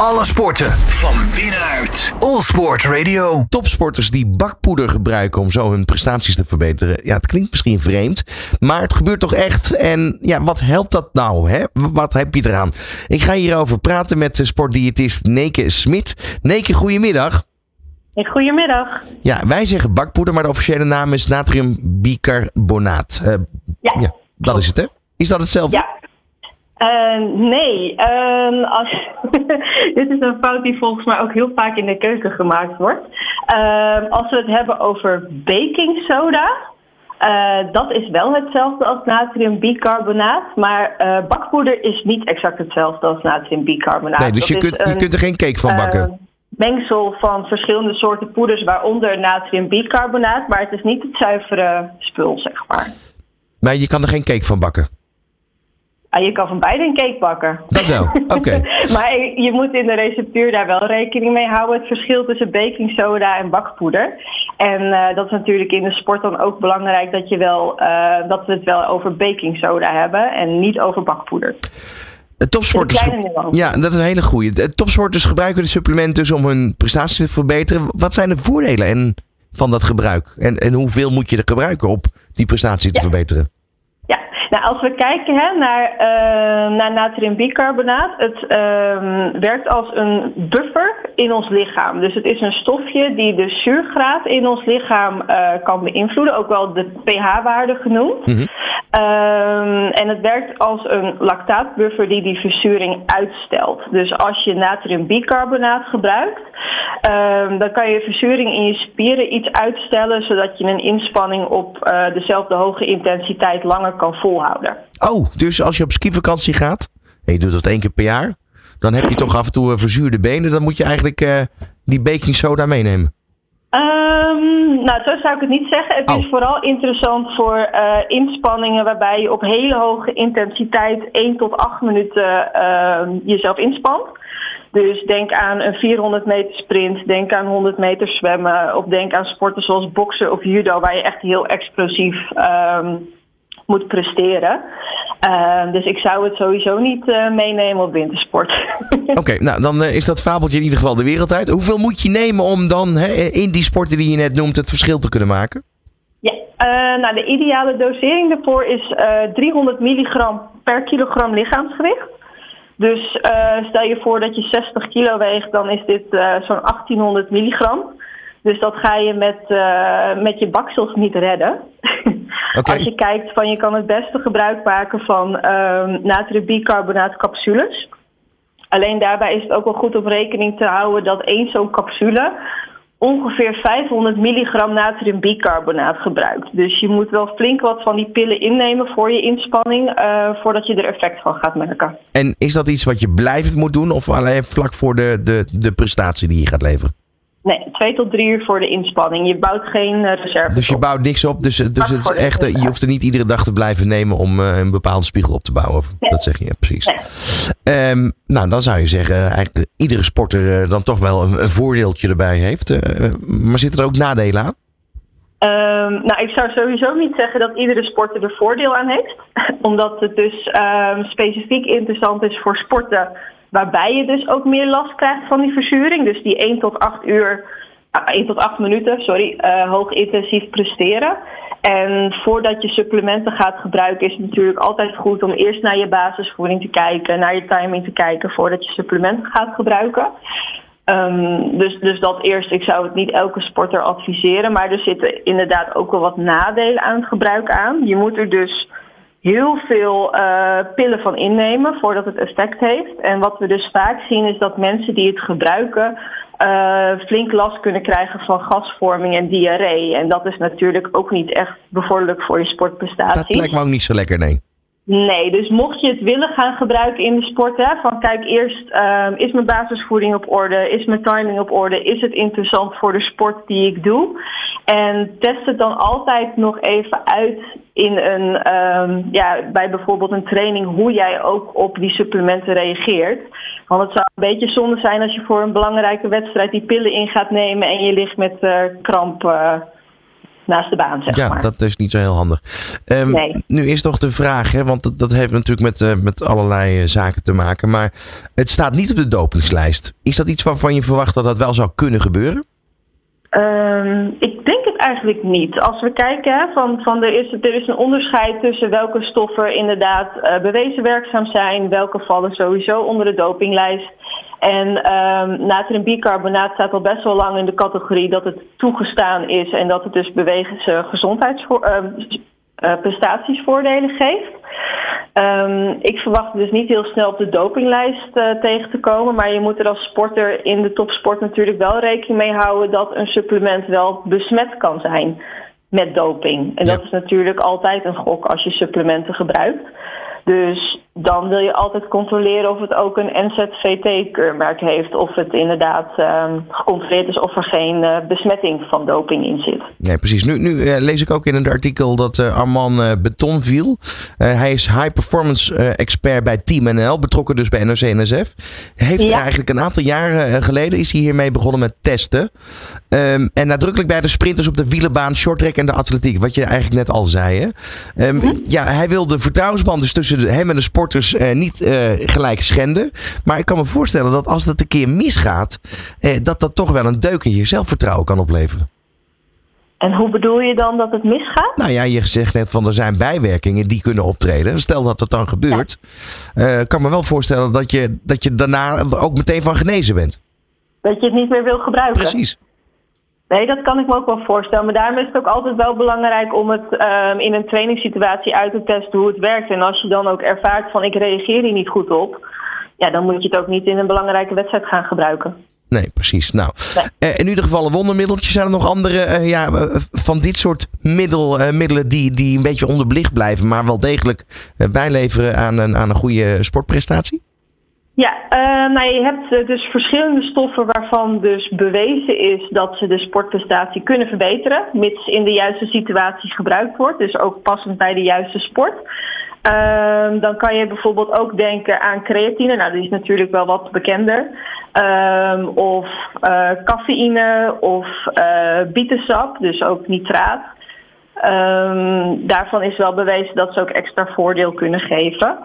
Alle sporten van binnenuit. All Sport Radio. Topsporters die bakpoeder gebruiken om zo hun prestaties te verbeteren. Ja, het klinkt misschien vreemd, maar het gebeurt toch echt. En ja, wat helpt dat nou? Hè? Wat heb je eraan? Ik ga hierover praten met de sportdiëtist Neke Smit. Neke, goedemiddag. Goedemiddag. Ja, wij zeggen bakpoeder, maar de officiële naam is natriumbicarbonaat. Uh, ja, ja, dat is het hè? Is dat hetzelfde? Ja. Uh, nee, uh, als, dit is een fout die volgens mij ook heel vaak in de keuken gemaakt wordt. Uh, als we het hebben over baking soda, uh, dat is wel hetzelfde als natriumbicarbonaat, maar bakpoeder is niet exact hetzelfde als natriumbicarbonaat. Nee, dus je kunt, je kunt er geen cake van bakken? mengsel van verschillende soorten poeders, waaronder natriumbicarbonaat, maar het is niet het zuivere spul, zeg maar. Maar je kan er geen cake van bakken? Ah, je kan van beide een cake bakken. Dat wel, oké. maar je moet in de receptuur daar wel rekening mee houden. Het verschil tussen baking soda en bakpoeder. En uh, dat is natuurlijk in de sport dan ook belangrijk dat, je wel, uh, dat we het wel over baking soda hebben en niet over bakpoeder. De topsporters, ja, dat is een hele goede. De topsporters gebruiken de supplementen dus om hun prestaties te verbeteren. Wat zijn de voordelen en, van dat gebruik? En, en hoeveel moet je er gebruiken op die prestatie te verbeteren? Nou, als we kijken hè, naar, uh, naar natriumbicarbonaat, het uh, werkt als een buffer in ons lichaam. Dus het is een stofje die de zuurgraad in ons lichaam uh, kan beïnvloeden, ook wel de pH-waarde genoemd. Mm en het werkt als een lactaatbuffer die die verzuring uitstelt. Dus als je natriumbicarbonaat gebruikt, ehm, dan kan je verzuring in je spieren iets uitstellen, zodat je een inspanning op uh, dezelfde hoge intensiteit langer kan volgen. Oh, dus als je op skivakantie gaat en je doet dat één keer per jaar, dan heb je toch af en toe verzuurde benen. Dan moet je eigenlijk uh, die baking soda meenemen. Um, nou, zo zou ik het niet zeggen. Het is oh. vooral interessant voor uh, inspanningen waarbij je op hele hoge intensiteit 1 tot 8 minuten uh, jezelf inspant. Dus denk aan een 400 meter sprint, denk aan 100 meter zwemmen of denk aan sporten zoals boksen of judo waar je echt heel explosief um, moet presteren. Uh, dus ik zou het sowieso niet uh, meenemen op wintersport. Oké, nou dan uh, is dat fabeltje in ieder geval de wereld uit. Hoeveel moet je nemen om dan hè, in die sporten die je net noemt het verschil te kunnen maken? Ja, nou de ideale dosering daarvoor is 300 milligram per kilogram lichaamsgewicht. Dus stel je voor dat je 60 kilo weegt, dan is dit zo'n 1800 milligram. Dus dat ga je met, met je baksels niet redden. Als je kijkt van je kan het beste gebruik maken van um, natriumbicarbonaat capsules. Alleen daarbij is het ook wel goed om rekening te houden dat één zo'n capsule ongeveer 500 milligram natriumbicarbonaat gebruikt. Dus je moet wel flink wat van die pillen innemen voor je inspanning, uh, voordat je er effect van gaat merken. En is dat iets wat je blijvend moet doen of alleen vlak voor de, de, de prestatie die je gaat leveren? Nee, twee tot drie uur voor de inspanning. Je bouwt geen uh, reserve. Dus je bouwt niks op. Dus, dus het is echt, je hoeft er niet iedere dag te blijven nemen om uh, een bepaalde spiegel op te bouwen. Dat zeg je, ja, precies. Nee. Um, nou, dan zou je zeggen, eigenlijk iedere sporter dan toch wel een, een, voordeeltje erbij heeft. maar zitten er ook nadelen aan? Um, nou, ik zou sowieso niet zeggen dat iedere sporter er voordeel aan heeft. Omdat het dus um, specifiek interessant is voor sporten Waarbij je dus ook meer last krijgt van die verzuring. Dus die 1 tot 8 uur, 1 ah, tot 8 minuten, sorry, uh, hoog intensief presteren. En voordat je supplementen gaat gebruiken, is het natuurlijk altijd goed om eerst naar je basisvoeding te kijken, naar je timing te kijken voordat je supplementen gaat gebruiken. Um, dus, dus dat eerst, ik zou het niet elke sporter adviseren, maar er zitten inderdaad ook wel wat nadelen aan het gebruik aan. Je moet er dus heel veel uh, pillen van innemen voordat het effect heeft. En wat we dus vaak zien is dat mensen die het gebruiken uh, flink last kunnen krijgen van gasvorming en diarree. En dat is natuurlijk ook niet echt bevorderlijk voor je sportprestaties. Dat lijkt me ook niet zo lekker, nee. Nee, dus mocht je het willen gaan gebruiken in de sport, hè, van kijk eerst, uh, is mijn basisvoeding op orde, is mijn timing op orde, is het interessant voor de sport die ik doe? En test het dan altijd nog even uit in een, um, ja, bij bijvoorbeeld een training hoe jij ook op die supplementen reageert. Want het zou een beetje zonde zijn als je voor een belangrijke wedstrijd die pillen in gaat nemen en je ligt met uh, kramp. Uh, naast de baan, zeg ja, maar. dat is niet zo heel handig. Um, Nee. Nu is toch de vraag, hè, want dat, dat heeft natuurlijk met, eh, met allerlei eh, zaken te maken. Maar het staat niet op de dopingslijst. Is dat iets waarvan je verwacht dat dat wel zou kunnen gebeuren? Ehm, ik denk het eigenlijk niet. Als we kijken, hè, van, van er, is, er is een onderscheid tussen welke stoffen inderdaad eh, bewezen werkzaam zijn, welke vallen sowieso onder de dopinglijst. En ehm natriumbicarbonate staat al best wel lang in de categorie dat het toegestaan is en dat het dus bewezen gezondheidsprestatiesvoordelen geeft. Um, ik verwacht dus niet heel snel op de dopinglijst uh, tegen te komen. Maar je moet er als sporter in de topsport natuurlijk wel rekening mee houden dat een supplement wel besmet kan zijn met doping. En Ja. dat is natuurlijk altijd een gok als je supplementen gebruikt. Dus dan wil je altijd controleren of het ook een NZVT-keurmerk heeft. Of het inderdaad um, gecontroleerd is of er geen uh, besmetting van doping in zit. Nee, precies. Nu, nu uh, lees ik ook in een artikel dat uh, Arman uh, Betonville, hij is high performance expert bij Team NL, betrokken dus bij NOC NSF. Heeft ja. eigenlijk een aantal jaren geleden is hij hiermee begonnen met testen. Um, en nadrukkelijk bij de sprinters op de wielenbaan, shorttrack en de atletiek, wat je eigenlijk net al zei. Hè? Um, hm? Ja, hij wil de vertrouwensband dus tussen hem en de uh, niet uh, gelijk schenden. Maar ik kan me voorstellen dat als dat een keer misgaat, uh, dat dat toch wel een deuk in je zelfvertrouwen kan opleveren. En hoe bedoel je dan dat het misgaat? Nou ja, je zegt net van er zijn bijwerkingen die kunnen optreden. Stel dat dat dan gebeurt. Ja. kan me wel voorstellen dat je, dat je daarna ook meteen van genezen bent. Dat je het niet meer wil gebruiken. Precies. Nee, dat kan ik me ook wel voorstellen. Maar daarom is het ook altijd wel belangrijk om het um, in een trainingssituatie uit te testen hoe het werkt. En als je dan ook ervaart van ik reageer hier niet goed op, ja, dan moet je het ook niet in een belangrijke wedstrijd gaan gebruiken. Nee, precies. Nou, nee. uh, in ieder geval een wondermiddeltje. Zijn er nog andere uh, ja, uh, van dit soort middel, middelen die, die een beetje onderbelicht blijven, maar wel degelijk bijleveren aan een, aan een goede sportprestatie? Ja, uh, nou, je hebt dus verschillende stoffen waarvan dus bewezen is dat ze de sportprestatie kunnen verbeteren, mits in de juiste situatie gebruikt wordt, dus ook passend bij de juiste sport. Uh, dan kan je bijvoorbeeld ook denken aan creatine, nou die is natuurlijk wel wat bekender, um, of uh, cafeïne of uh, bietensap, dus ook nitraat. Daarvan is wel bewezen dat ze ook extra voordeel kunnen geven.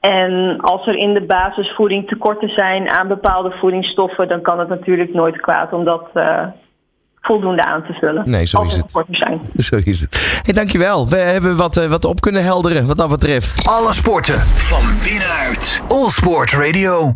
En als er in de basisvoeding tekorten zijn aan bepaalde voedingsstoffen, dan kan het natuurlijk nooit kwaad om dat uh, voldoende aan te vullen. Nee, zo als is het. Zijn. Zo is het. Hey, dankjewel. We hebben wat, uh, wat op kunnen helderen wat dat betreft. Alle sporten van binnenuit. All Sport Radio.